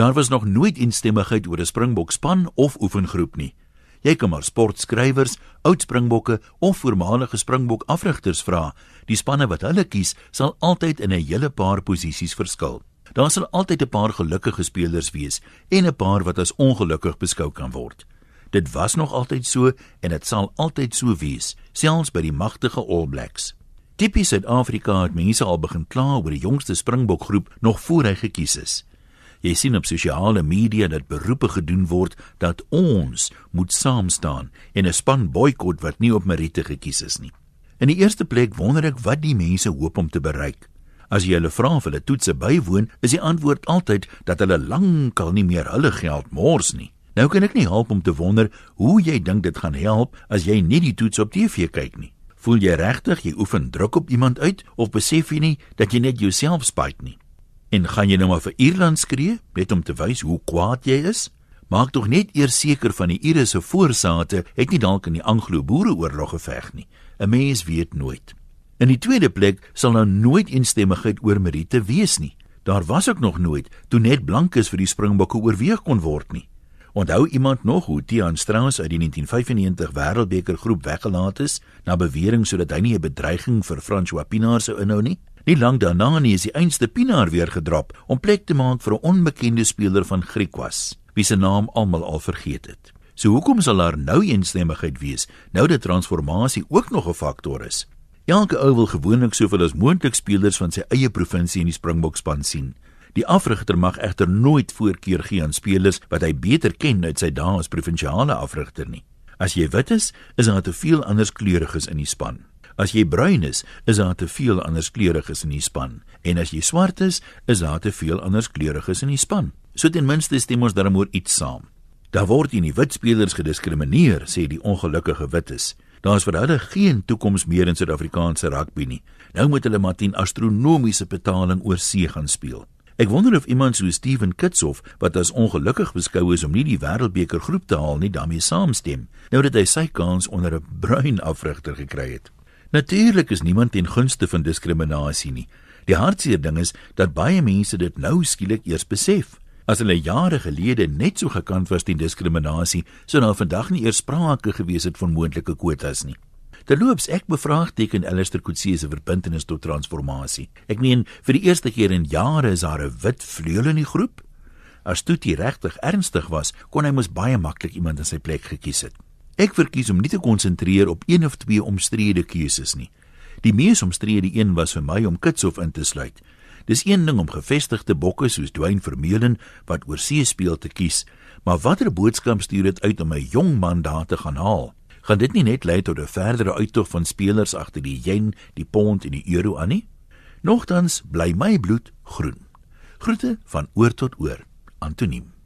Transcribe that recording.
Daar was nog nooit instemmigheid oor 'n Springbokspan of oefengroep nie. Jy kan maar sportskrywers, oud Springbokke of voormalige Springbok afrigters vra. Die spanne wat hulle kies, sal altyd in 'n hele paar posisies verskil. Daar sal altyd 'n paar gelukkige spelers wees en 'n paar wat as ongelukkig beskou kan word. Dit was nog altyd so en dit sal altyd so wees, selfs by die magtige All Blacks. Tipies Suid-Afrika het mense al begin kla oor die jongste Springbok-groep nog voor hy gekies is. Jy sien op sosiale media dat beroepe gedoen word dat ons moet saam staan en 'n span boikot wat nie op meriete gekies is nie. In die eerste plek wonder ek wat die mense hoop om te bereik. As jy hulle vra of hulle toetse bywoon, is die antwoord altyd dat hulle lankal nie meer hulle geld mors nie. Nou kan ek nie help om te wonder hoe jy dink dit gaan help as jy nie die toets op TV kyk nie. Voel jy regtig jy oefen druk op iemand uit of besef jy nie dat jy net jouself spyt nie? En gaan jy nou maar vir Ierland skree net om te wys hoe kwaad jy is? Maak tog net eers seker van die Ire se voorsate het nie dalk in die Anglo-Boereoorlog geveg nie. 'n Mens weet nooit. In die tweede plek sal nou nooit eensstemmigheid oor Meriete wees nie. Daar was ook nog nooit toe net blankes vir die Springbokke oorweeg kon word nie. Onthou iemand nog hoe Tiaan Strauss uit die 1995 Wêreldbeker groep weggelaat is na bewering sodat hy nie 'n bedreiging vir François Pinaar sou inhou nie? Nie lank daarna nie is die einste Pinaar weer gedrop om plek te maak vir 'n onbekende speler van Griekwas, wie se naam almal al vergeet het. So hoekom sal daar nou eensstemmigheid wees nou dat transformasie ook nog 'n faktor is? Elke ou wil gewoonlik soveel as moontlik spelers van sy eie provinsie in die Springbokspan sien. Die afrigter mag egter nooit voorkeur gee aan spelers wat hy beter ken uit sy dae as provinsiale afrigter nie. As jy wit is, is daar te veel anderskleuriges in die span. As jy bruin is, is daar te veel anderskleuriges in die span. En as jy swart is, is daar te veel anderskleuriges in die span. So ten minste stem ons oor iets saam. Daar word nie wit spelers gediskrimineer, sê die ongelukkige wites. Daar is vir hulle geen toekoms meer in Suid-Afrikaanse rugby nie. Nou moet hulle maar teen astronomiese betaling oor see gaan speel. Ek wonder of iemand so Steven Kitshoff wat as ongelukkig beskou is om nie die Wêreldbeker groep te haal nie, daarmee saamstem. Nou dat hy sy kans onder 'n bruin afrigter gekry het. Natuurlik is niemand ten gunste van diskriminasie nie. Die hartseer ding is dat baie mense dit nou skielik eers besef. As hulle jare gelede net so gekant was teen diskriminasie, sou nou vandag nie eers sprake gewees het van moontlike kwotas nie. Terloops, ek bevraagteken Alistair Coetzee se verbintenis tot transformasie. Ek meen, vir die eerste keer in jare is daar 'n wit vleuel in die groep. As Tuti regtig ernstig was, kon hy mos baie maklik iemand in sy plek gekies het. Ek verkies om nie te konsentreer op een of twee omstrede keuses nie. Die mees omstrede een was vir my om Kitshof in te sluit. Dis een ding om gevestigde bokke soos Dwayne Vermeulen wat oor see speel te kies, maar watter boodskap stuur dit uit om 'n jong man daar te gaan haal? Gaan dit nie net lei tot 'n verdere uittog van spelers agter die yen, die pond en die euro aan nie? Nogtans bly my bloed groen. Groete van oor tot oor. Antoniem